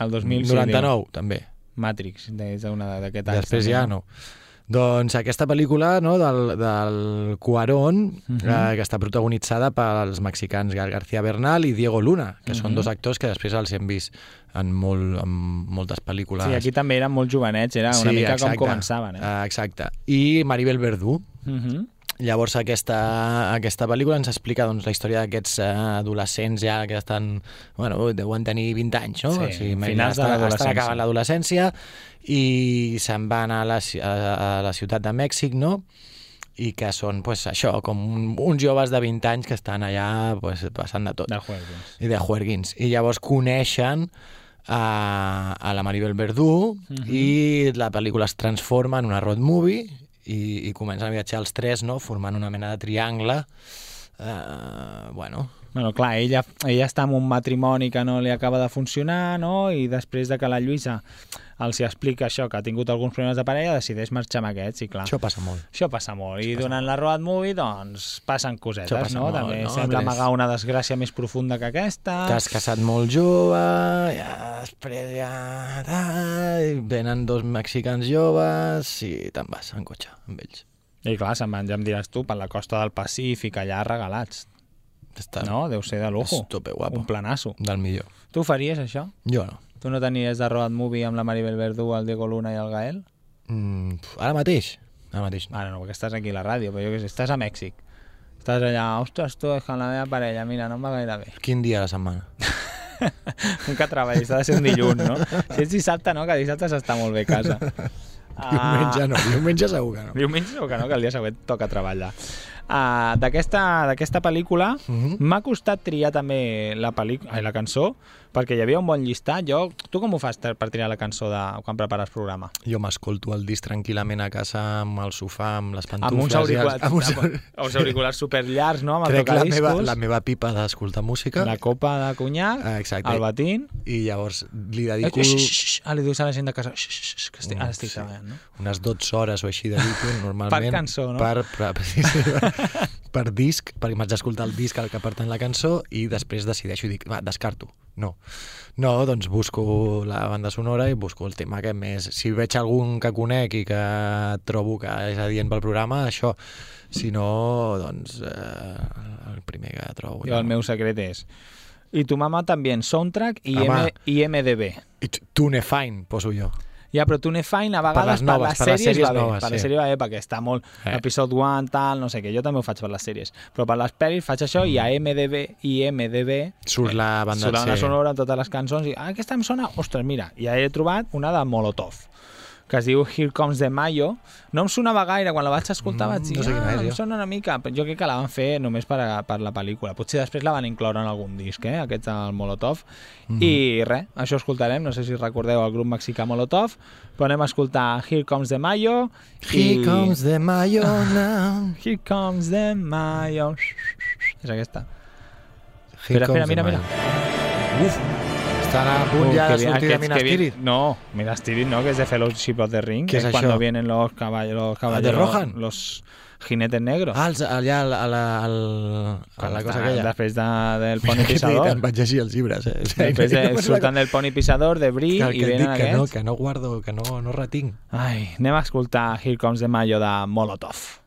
El 2000, sí, 99, també. diu. Matrix, és una d'aquest any. Després també, ja no? no. Doncs aquesta pel·lícula no, del, del Cuarón, Mhm. eh, que està protagonitzada pels mexicans Gal García Bernal i Diego Luna, que són Mhm. dos actors que després els hem vist en, molt, en moltes pel·lícules. Sí, aquí també eren molt jovenets, era una mica exacte. com començaven. Eh? Eh, exacte. I Maribel Verdú. Uh -huh. Llavors aquesta, aquesta pel·lícula ens explica doncs, la història d'aquests eh, adolescents ja que estan, bueno, deuen tenir 20 anys, no? Sí, ja finals de estan- l'adolescència. Estan acabant l'adolescència i se'n van a la, a, a la ciutat de Mèxic, no? i que són, pues, això, com un, uns joves de 20 anys que estan allà pues, passant de tot. De juegos. I de juerguins. I llavors coneixen a, a la Maribel Verdú Mhm. i la pel·lícula es transforma en una road movie i, i comencen a viatjar els tres, no?, formant una mena de triangle. Uh, bueno, Bueno, clar, ella, ella està en un matrimoni que no li acaba de funcionar, no? I després de que la Lluïsa els hi explica això, que ha tingut alguns problemes de parella, decideix marxar amb aquests, i clar. això passa molt. Això passa molt. I durant la road movie, doncs, passen cosetes, Això passa no? molt, També no? sembla amagar una desgràcia més profunda que aquesta. T'has casat molt jove, ja, després ja... venen dos mexicans joves i te'n vas en cotxe amb ells. I clar, se'n van, ja em diràs tu, per la costa del Pacífic, allà regalats. Està No? Deu ser de lujo. Guapo. Un planasso. Del millor. Tu faries això? Jo no. Tu no t'aniries de road movie amb la Maribel Verdú, el Diego Luna i el Gael? Mm, ara mateix? Ara mateix no. Ara no, perquè estàs aquí a la ràdio, però jo què sé, estàs a Mèxic. Estàs allà, ostres, tu, és que la meva parella, mira, no em va gaire bé. Quin dia a la setmana? Nunca treballis, ha de ser un dilluns, no? Si ets dissabte, no, que dissabte s'està molt bé a casa. Diumenge no, diumenge segur que no. Diumenge segur que no, que el dia següent toca treballar. Uh, D'aquesta pel·lícula Mhm. m'ha costat triar també la, pel·líc- ai, la cançó perquè hi havia un bon llistat. Jo, tu com ho fas per triar la cançó de, quan prepares programa? Jo m'escolto el disc tranquil·lament a casa amb el sofà, amb les pantufles... Amb uns auriculars, amb uns... amb uns auriculars superllargs, no? Amb Crec la meva, la meva pipa d'escoltar música la copa de conyac, Ah, exacte. el batín... i llavors li Eh, dedico xx, xx, Ah, li dius a la gent de casa, xx, xx, que estic, ara estic Sí. treballant, no? unes 12 hores o així dedico normalment. Per cançó, no? Per, per, per, disc, perquè m'haig d'escoltar el disc al que pertany la cançó i després decideixo i dic, va, descarto. No. No, doncs busco la banda sonora i busco el tema que més... Si veig algun que conec i que trobo que és adient pel programa, això. Si no, doncs eh, el primer que trobo. Jo el meu secret és... I tu mama també soundtrack i, Home. M, i MDB. Tunefine, poso jo. Ja, però Tunefine a vegades les noves, per per les les sèries, sèries va bé. noves, per les sí. sèries va bé perquè està molt... Eh. Episode 1, tal, no sé què. Jo també ho faig per les sèries. Però per les pel·lis faig això i a MDB i MDB Surt la banda surt la banda sonora amb totes les cançons i ah, aquesta em sona... Ostres, mira, i he trobat una de Molotov que es diu Here Comes the Mayo. No em sonava gaire, quan la vaig escoltar Mm, vaig dir, no sé ah, és, em jo." sona una mica, però jo crec que la van fer només per, a, per la pel·lícula. Potser després la van incloure en algun disc, eh, aquest del Molotov. Mhm. I res, això escoltarem, no sé si recordeu el grup mexicà Molotov, però anem a escoltar Here Comes the Mayo. Here comes the Mayo now. Here Comes the Mayo. És aquesta. Here Espera, espera, mira, mira. Uf, estan a punt Uh, ja de sortir de aquests Minas Tirith. No, Minas Tirith no, que es de Fellowship of the Ring. ¿Qué es cuando això? vienen los caballos, los de caballeros, Rohan? los jinetes negros. Ah, els, allà a la, a la, al- a la cosa aquella. Després de, del poni pisador. em vaig llegir els llibres. Eh? Després de, surten del poni pisador, de Brie, que, i venen dic que no, aquests. que no guardo, que no, no retinc. Ai, anem a escoltar Here Comes the Mayo de Molotov.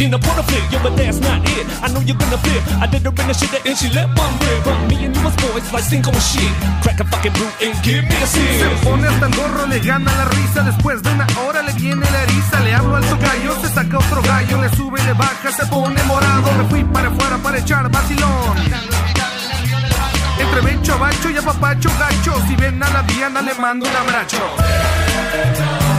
In a porno flick. Yo, but that's not it. I know you're gonna flip. I did her in the shit and she let one rip. But me and you was boys like and shit. Crack a fucking brute and give me a Se sip. pone hasta el gorro, le gana la risa. Después de una hora le viene la eriza. Le hablo al tocayo, se saca otro gallo. Le sube, le baja, se pone morado. Me fui para afuera para echar vacilón. Entre becho, bacho y apapacho, gacho. Si ven a la Diana, le mando un abrazo.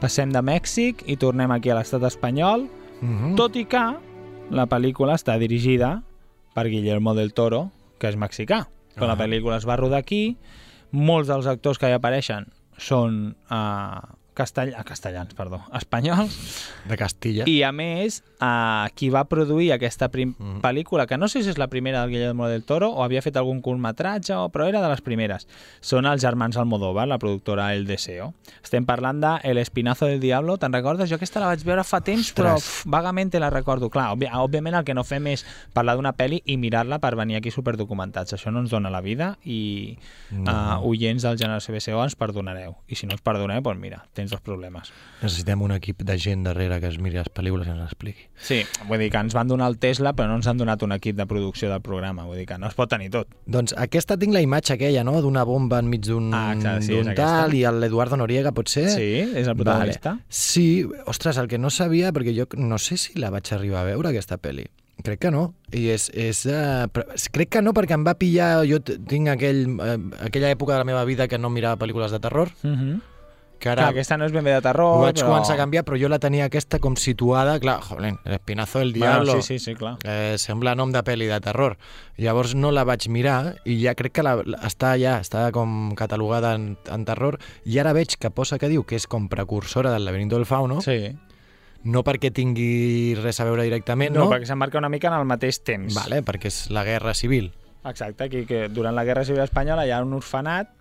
Passem de Mèxic i tornem aquí a l'estat espanyol, Mhm. tot i que la pel·lícula està dirigida per Guillermo del Toro, que és mexicà. La Ah. pel·lícula es va rodar aquí, molts dels actors que hi apareixen són uh, castell... ah, castellans, perdó, espanyols, De Castilla. i a més, uh, qui va produir aquesta prim Mm. pel·lícula, que no sé si és la primera del Guillermo del Toro o havia fet algun curtmetratge, o, però era de les primeres, són els germans Almodóvar, la productora El Deseo. Estem parlant de El Espinazo del Diablo, te'n recordes? Jo aquesta la vaig veure fa temps, però Ostres. uf, vagament te la recordo. Clar, òbvi òbviament el que no fem és parlar d'una pel·li i mirar-la per venir aquí superdocumentats. Això no ens dona la vida i No. uh, oients del Generació BCO ens perdonareu. I si no us perdoneu, doncs mira, tens dos problemes. Necessitem un equip de gent darrere que es miri les pel·lícules i ens expliqui. Sí, vull dir que ens van donar el Tesla, però no ens han donat un equip de producció del programa. Vull dir que no es pot tenir tot. Doncs aquesta tinc la imatge aquella, no?, d'una bomba enmig d'un Ah, exacte, sí, tal, i l'Eduardo Noriega, pot ser? Sí, és el protagonista. Vale. Sí, ostres, el que no sabia, perquè jo no sé si la vaig arribar a veure, aquesta pel·li. Crec que no. I és, és, uh, crec que no, perquè em va pillar... Jo tinc aquell, uh, aquella època de la meva vida que no mirava pel·lícules de terror, Uh -huh. Que ara Clar, aquesta no és ben bé de terror, ho vaig però... començar a canviar, però jo la tenia aquesta com situada, clar, jolín, el espinazo del diablo. Bueno, sí, sí, sí, clar. Eh, sembla nom de pel·li de terror. Llavors no la vaig mirar i ja crec que la, la, està ja, està com catalogada en, en terror i ara veig que posa que diu que és com precursora del laberinto del fauno, Sí. no perquè tingui res a veure directament, No, no? perquè s'emmarca una mica en el mateix temps. Vale, perquè és la guerra civil. Exacte, aquí que durant la Guerra Civil Espanyola hi ha un orfenat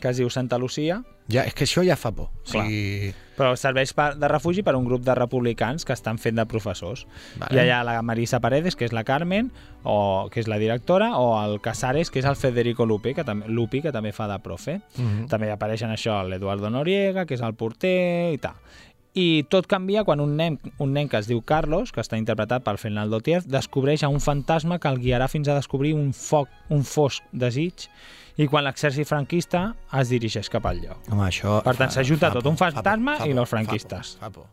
que es diu Santa Lucía, Ja, és que això ja fa por. O sigui, però serveix per, de refugi per a un grup de republicans que estan fent de professors. Vale. Hi ha allà la Marisa Paredes, que és la Carmen, o, que és la directora, o el Casares, que és el Federico Lupi, que, tam Lupi, que també fa de profe. Mhm. També hi apareixen això l'Eduardo Noriega, que és el porter i tal. I tot canvia quan un nen, un nen que es diu Carlos, que està interpretat per Fernando Tiez, descobreix a un fantasma que el guiarà fins a descobrir un foc, un fosc desig, i quan l'exèrcit franquista es dirigeix cap al lloc. home, això... Per tant, fa tot, un fantasma fa i por, los fa por, franquistes. Fa por.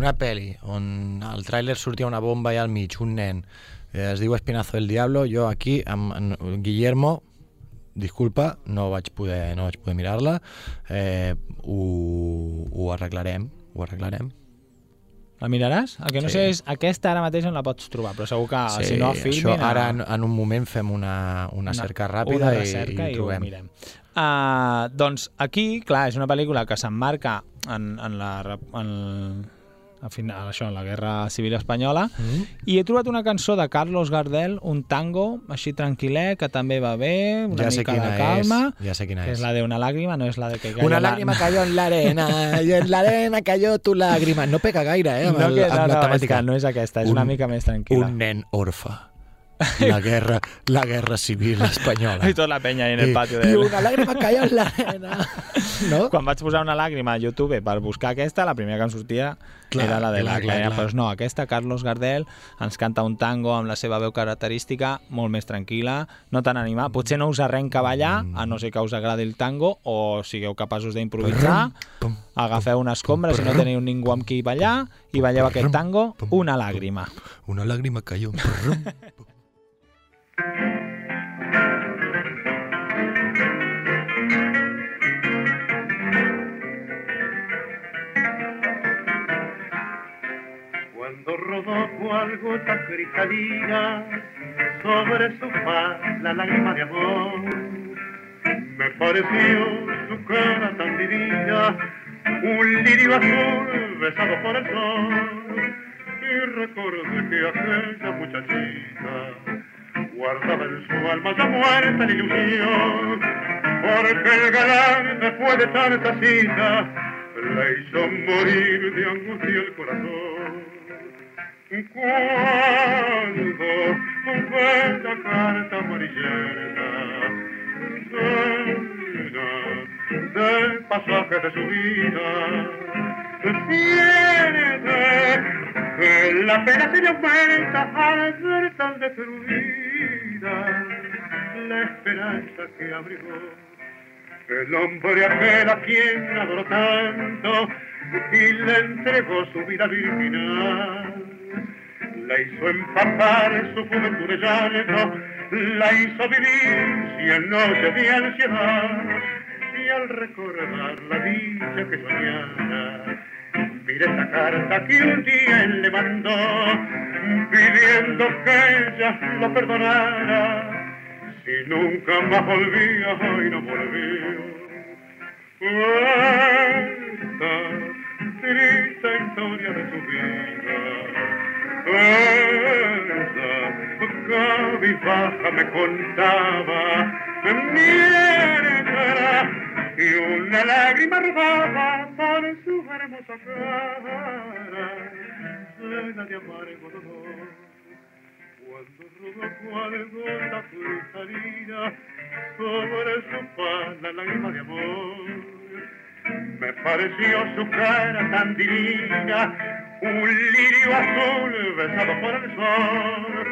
Una pel·li on al tràiler sortia una bomba i al mig, un nen, eh, es diu Espinazo del Diablo, jo aquí, amb, amb Guillermo, disculpa, no vaig poder, no vaig poder mirar-la, eh, ho, ho arreglarem, ho arreglarem. La miraràs? El que no Sí. sé és aquesta ara mateix on la pots trobar, però segur que si no a Filmin... això ara en, en un moment fem una, una, cerca ràpida una i- recerca i, i, ho ho trobem. mirem. Uh, doncs aquí, clar, és una pel·lícula que s'emmarca en, en la... En, al final, això, en la Guerra Civil Espanyola, Mm. i he trobat una cançó de Carlos Gardel, un tango així tranquil·lè, que també va bé, una Ja sé mica de és, calma, ja sé quina que és. és la de una làgrima, no és la de que cayó Una la- lágrima cayó en la arena y en la arena cayó tu lágrima. No pega gaire, eh, amb, No, el, que, amb no, la no, és temàtica. que no és aquesta, és una mica més tranquil·la. Un nen orfe. La guerra, la guerra civil espanyola. I tota la penya en el I- patio I de... una lágrima cayó en la arena. No? Quan vaig posar una làgrima a YouTube per buscar aquesta, la primera que em sortia Clar, era la de clar, la clar, clar. Però no, aquesta, Carlos Gardel, ens canta un tango amb la seva veu característica, molt més tranquil·la, no tan animada. Potser no us arrenca a ballar, a no ser que us agradi el tango, o sigueu capaços d'improvisar, agafeu una escombra si no teniu ningú amb qui ballar, i balleu aquest tango, una làgrima. Una lágrima cayó. Gota cristalina sobre su faz la lágrima de amor, me pareció su cara tan divina, un lirio azul besado por el sol, y recordé que aquella muchachita guardaba en su alma ya muerta la ilusión, porque el galán después de tanta cita le hizo morir de angustia el corazón. Cuando fue la carta amarillenta. Del pasaje de su vida, siente que la pena se le aumenta al ver tan destruida la esperanza que abrigó. El hombre aquel a quien adoró tanto y le entregó su vida virginal. La hizo empapar su juventud de llanto, la hizo vivir cien noches de ansiedad. Y al recordar la dicha que soñara, mire esta carta que un día él le mandó, pidiendo que ella lo perdonara. Si nunca más volvía, hoy no volvió. Esta triste historia de su vida. Esa cabizbaja me contaba mientras y una lágrima rodaba por su hermosa cara, llena de amargo dolor. Cuando rodó cual gota cristalina sobre su faz la lágrima de amor, me pareció su cara tan divina, un lirio azul besado por el sol,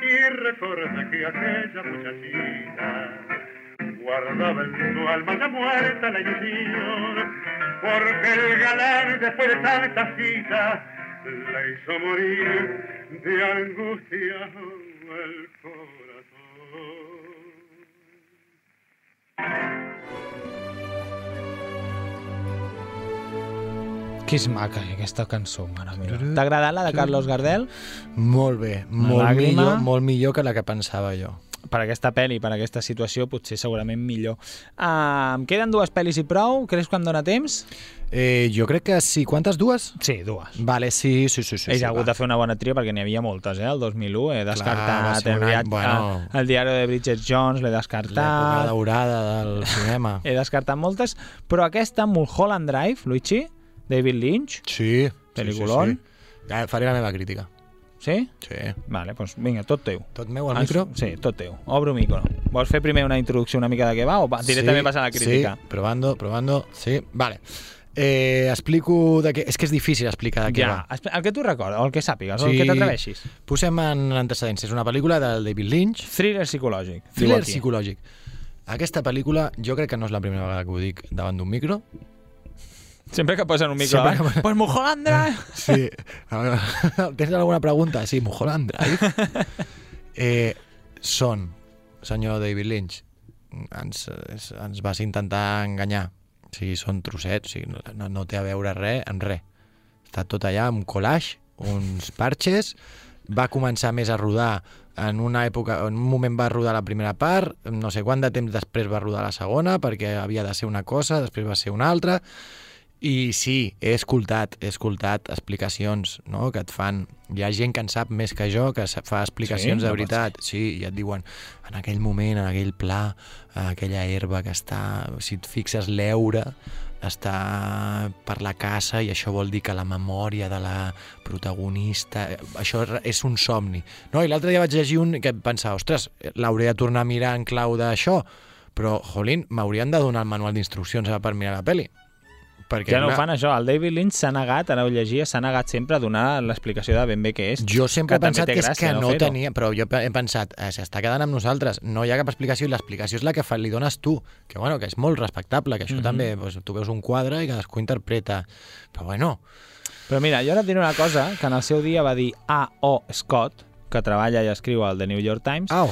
y recordé que aquella muchachita guardaba en su alma ya muerta la ilusión, porque el galán después de tanta cita la hizo morir de angustia el corazón. Que és maca, eh, aquesta cançó, mare meva. T'ha agradat la de Carlos Gardel? Molt bé, molt làgrima. millor, molt millor que la que pensava jo. Per aquesta pel·li, per aquesta situació, potser segurament millor. Uh, em queden dues pel·lis i prou? Creus que em dóna temps? Eh, jo crec que sí. Quantes, dues? Sí, dues. Vale, sí, sí, sí. sí, He sí hagut va. de fer una bona tria perquè n'hi havia moltes, eh? El 2001 he descartat un el, any, viatge, bueno. el diari de Bridget Jones, l'he L'època descartat. daurada del cinema. He descartat moltes, però aquesta, Mulholland Drive, Luigi, David Lynch, Sí. Peliculón. Sí, sí, sí. Ja faré la meva crítica. sí? Sí. Vale, doncs vinga, tot teu. Tot meu, al micro? Sí, tot teu. Obro micro. Vols fer primer una introducció una mica de què va o va, directament sí, vas a la crítica? Sí, probando, probando. Sí, vale. Eh, explico de què... És que és difícil explicar de què ja, va. el que tu recordes, o el que sàpigues, o el que t'atreveixis. Posem en antecedents. És una pel·lícula del David Lynch. Thriller psicològic. Thriller psicològic. Aquesta pel·lícula, jo crec que no és la primera vegada que ho dic davant d'un micro. Sempre que posen un micro, eh? pues Mulholland Drive. Sí. Tens alguna pregunta? Sí, Mulholland Drive. Eh, són, senyor David Lynch, ens, ens vas intentar enganyar. O sigui, són trossets, o sigui, no, no, té a veure res amb res. Està tot allà, un collage, uns parches, va començar més a rodar en una època, en un moment va rodar la primera part, no sé quant de temps després va rodar la segona, perquè havia de ser una cosa, després va ser una altra, i sí, he escoltat, he escoltat explicacions no? que et fan... Hi ha gent que en sap més que jo, que fa explicacions Sí? de veritat. Sí, i et diuen, en aquell moment, en aquell pla, aquella herba que està... Si et fixes l'eure, està per la casa i això vol dir que la memòria de la protagonista... Això és un somni. No? I l'altre dia vaig llegir un que pensava, ostres, l'hauré de tornar a mirar en clau d'això, però, jolín, m'haurien de donar el manual d'instruccions per mirar la pel·li. Perquè Ja no ho una- fan això, el David Lynch s'ha negat, ara ho llegia, s'ha negat sempre a donar l'explicació de ben bé què és. Jo sempre he també pensat que és gràcia, que no fer-ho. tenia, però jo he pensat, eh, s'està quedant amb nosaltres, no hi ha cap explicació i l'explicació és la que fa, li dones tu, que bueno, que és molt respectable, que això Mhm. també, doncs, tu veus un quadre i cadascú interpreta, però bueno, Però mira, jo ara et diré una cosa que en el seu dia va dir A.O. Scott, que treballa i escriu al The New York Times, Au.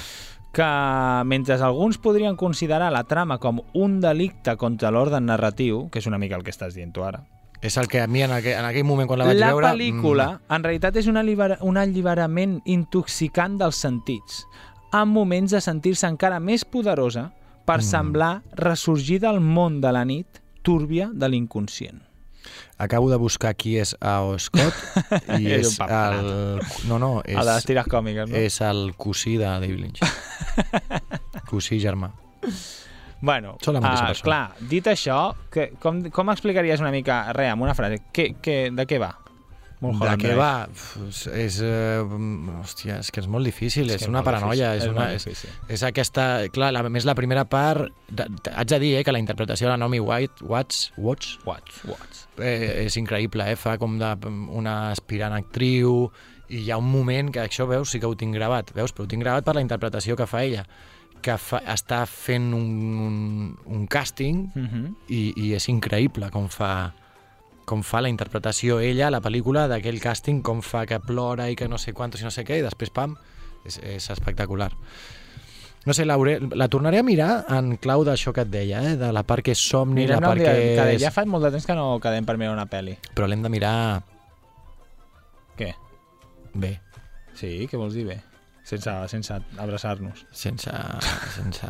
Que mentre alguns podrien considerar la trama com un delicte contra l'ordre narratiu, que és una mica el que estàs dient tu ara, és el que a mi en aquell, en aquell moment quan la vaig la veure... pel·lícula, en realitat, és un, allibera, un alliberament intoxicant dels sentits, amb moments de sentir-se encara més poderosa per Mm. semblar ressorgir del món de la nit túrbia de l'inconscient. Acabo de buscar qui és A.O. Scott i És és, el... No, no, és... El de les tires còmiques, no? És el cosí de David Lynch. cosí germà. Bueno, Són la mateixa persona. clar, dit això, que, com, com explicaries una mica, res, amb una frase, que, que, de què va? De Mulholland què va? És, eh, hòstia, és que és molt difícil, És és, una molt paranoia. És, és una, molt és, és aquesta... Clar, la, més la primera part... De, de, haig de dir eh, que la interpretació de la Naomi White, Watts, Watts, Watts, Watts. eh, és increïble, eh? fa com de, una aspirant actriu i hi ha un moment que això, veus, sí que ho tinc gravat, veus, però ho tinc gravat per la interpretació que fa ella que fa, està fent un, un, un càsting Mhm. i, i és increïble com fa com fa la interpretació ella a la pel·lícula d'aquell càsting, com fa que plora i que no sé quantos i no sé què, i després, pam, és, és espectacular. No sé, l'hauré- la tornaré a mirar en clau d'això que et deia, eh? de la part que és somni, Mira, la part dia, que que és... ja fa molt de temps que no quedem per mirar una pel·li. Però l'hem de mirar Què? bé, Sí, què vols dir bé? Sense, sense abraçar-nos. sense... sense...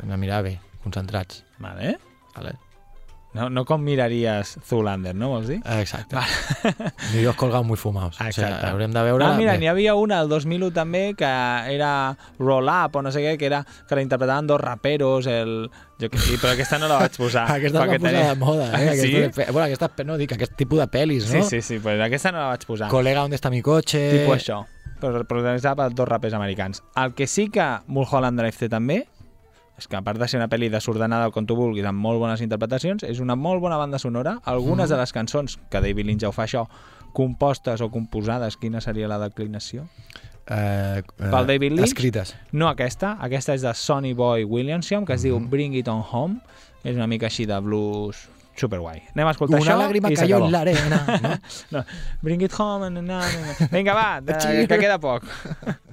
Hem de mirar bé, concentrats. Vale. Vale. No, no com miraries Zoolander, no vols dir? Exacte. Ni dos colgados muy fumados. O Exacte. sigui, haurem de veure... Ah, mira, n'hi havia una el 2001 també que era Roll Up o no sé què, que era que la interpretaven dos raperos, el... Jo que sí, però aquesta no la vaig posar. Aquesta es va posar de moda, eh? Ah, sí? Aquesta, bueno, aquesta, no, dic, aquest tipus de pel·lis, no? Sí, sí, sí, però aquesta no la vaig posar. Colega, on està mi cotxe? Tipo això. Però protagonitzada per dos rapers americans. El que sí que Mulholland Drive té també és que a part de ser una pel·li desordenada com tu vulguis, amb molt bones interpretacions, és una molt bona banda sonora. Algunes Mhm. de les cançons, que David Lynch ja ho fa això, compostes o composades, quina seria la declinació? Eh, eh, Pel David Lynch? Escrites. No aquesta, aquesta és de Sonny Boy Williamson, que es diu Mhm. Bring It On Home. És una mica així de blues superguai. Anem a escoltar Una això lágrima i cayó s'acabó. en la arena, no? no. Bring It Home. Na, na, na. Vinga, va, de, que queda poc.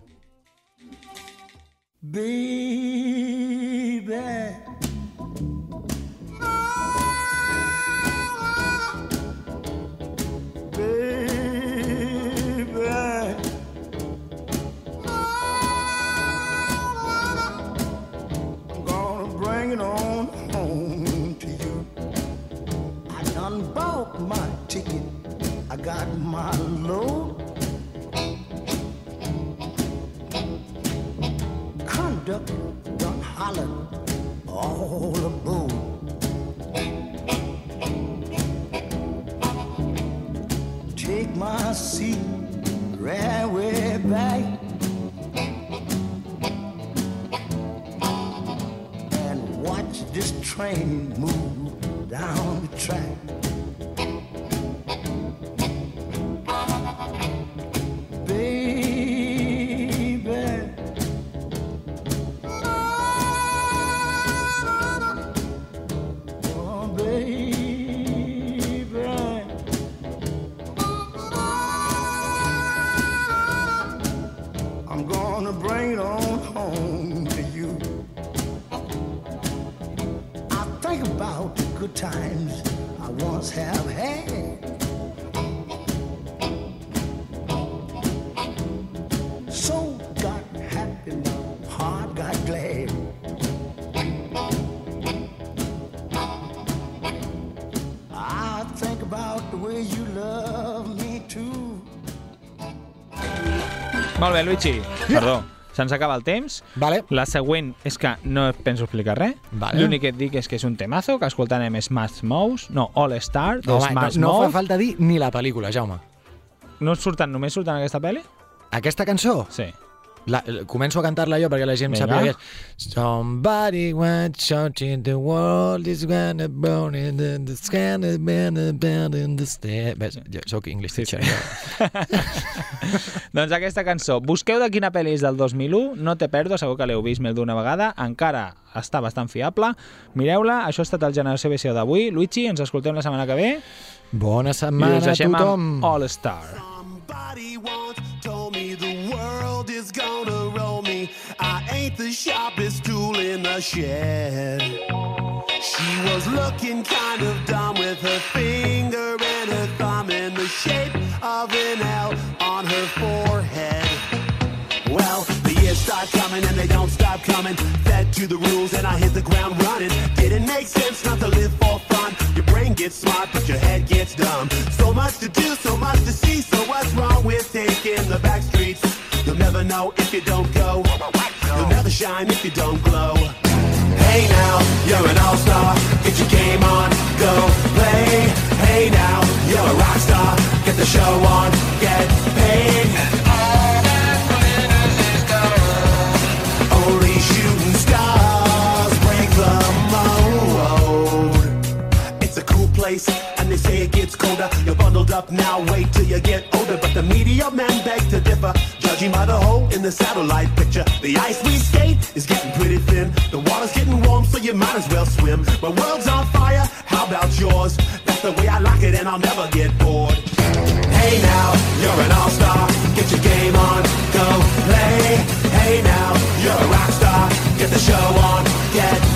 baby. Molt bé, Luigi. Perdó, se'ns acaba el temps. Vale. La següent és que no penso explicar res. Vale. L'únic que et dic és que és un temazo, que escoltarem Smash Mouth, no, All Star, No, home, no, Smash no fa Mouth. falta dir ni la pel·lícula, Jaume. No surten, només surten en aquesta pel·li? Aquesta cançó? Sí. La, començo a cantar-la jo perquè la gent Vinga. sàpiga que és Somebody went shouting the world is gonna burn in the, the sky and burn in the state. Ves, jo soc English Sí, teacher. sí. doncs aquesta cançó, busqueu de quina pel·li és del 2001, no té pèrdua, segur que l'heu vist més d'una vegada, encara està bastant fiable. Mireu-la, això ha estat el Generació BCO d'avui. Luigi, ens escoltem la setmana que ve Bona setmana a tothom. All Star. Somebody the world is gonna roll me. I ain't the sharpest tool in the shed. She was looking kind of dumb with her finger and her thumb in the shape of an L on her forehead. Well, the years start coming and they don't stop coming. Fed to the rules and I hit the ground running. Didn't make sense not to live for fun. Your brain gets smart, but your head gets dumb. So much to do, so much to see. So what's wrong with taking the back streets? You'll never know if you don't go. You'll never shine if you don't glow. Hey now, you're an all-star. Get your game on, go play. Hey now, you're a rock star. Get the show on, get paid. All that glitters is gold. Only shooting stars break the mold. It's a cool place, and they say it gets colder. You're bundled up now, wait till you get older. But the media men beg to differ, judging by the hole in the satellite picture. The ice we skate is getting pretty thin. The water's getting warm, so you might as well swim. My world's on fire, how about yours? That's the way I like it, and I'll never get bored. Hey now, you're an all-star. Get your game on, go play. Hey now, you're a rock star. Get the show on, get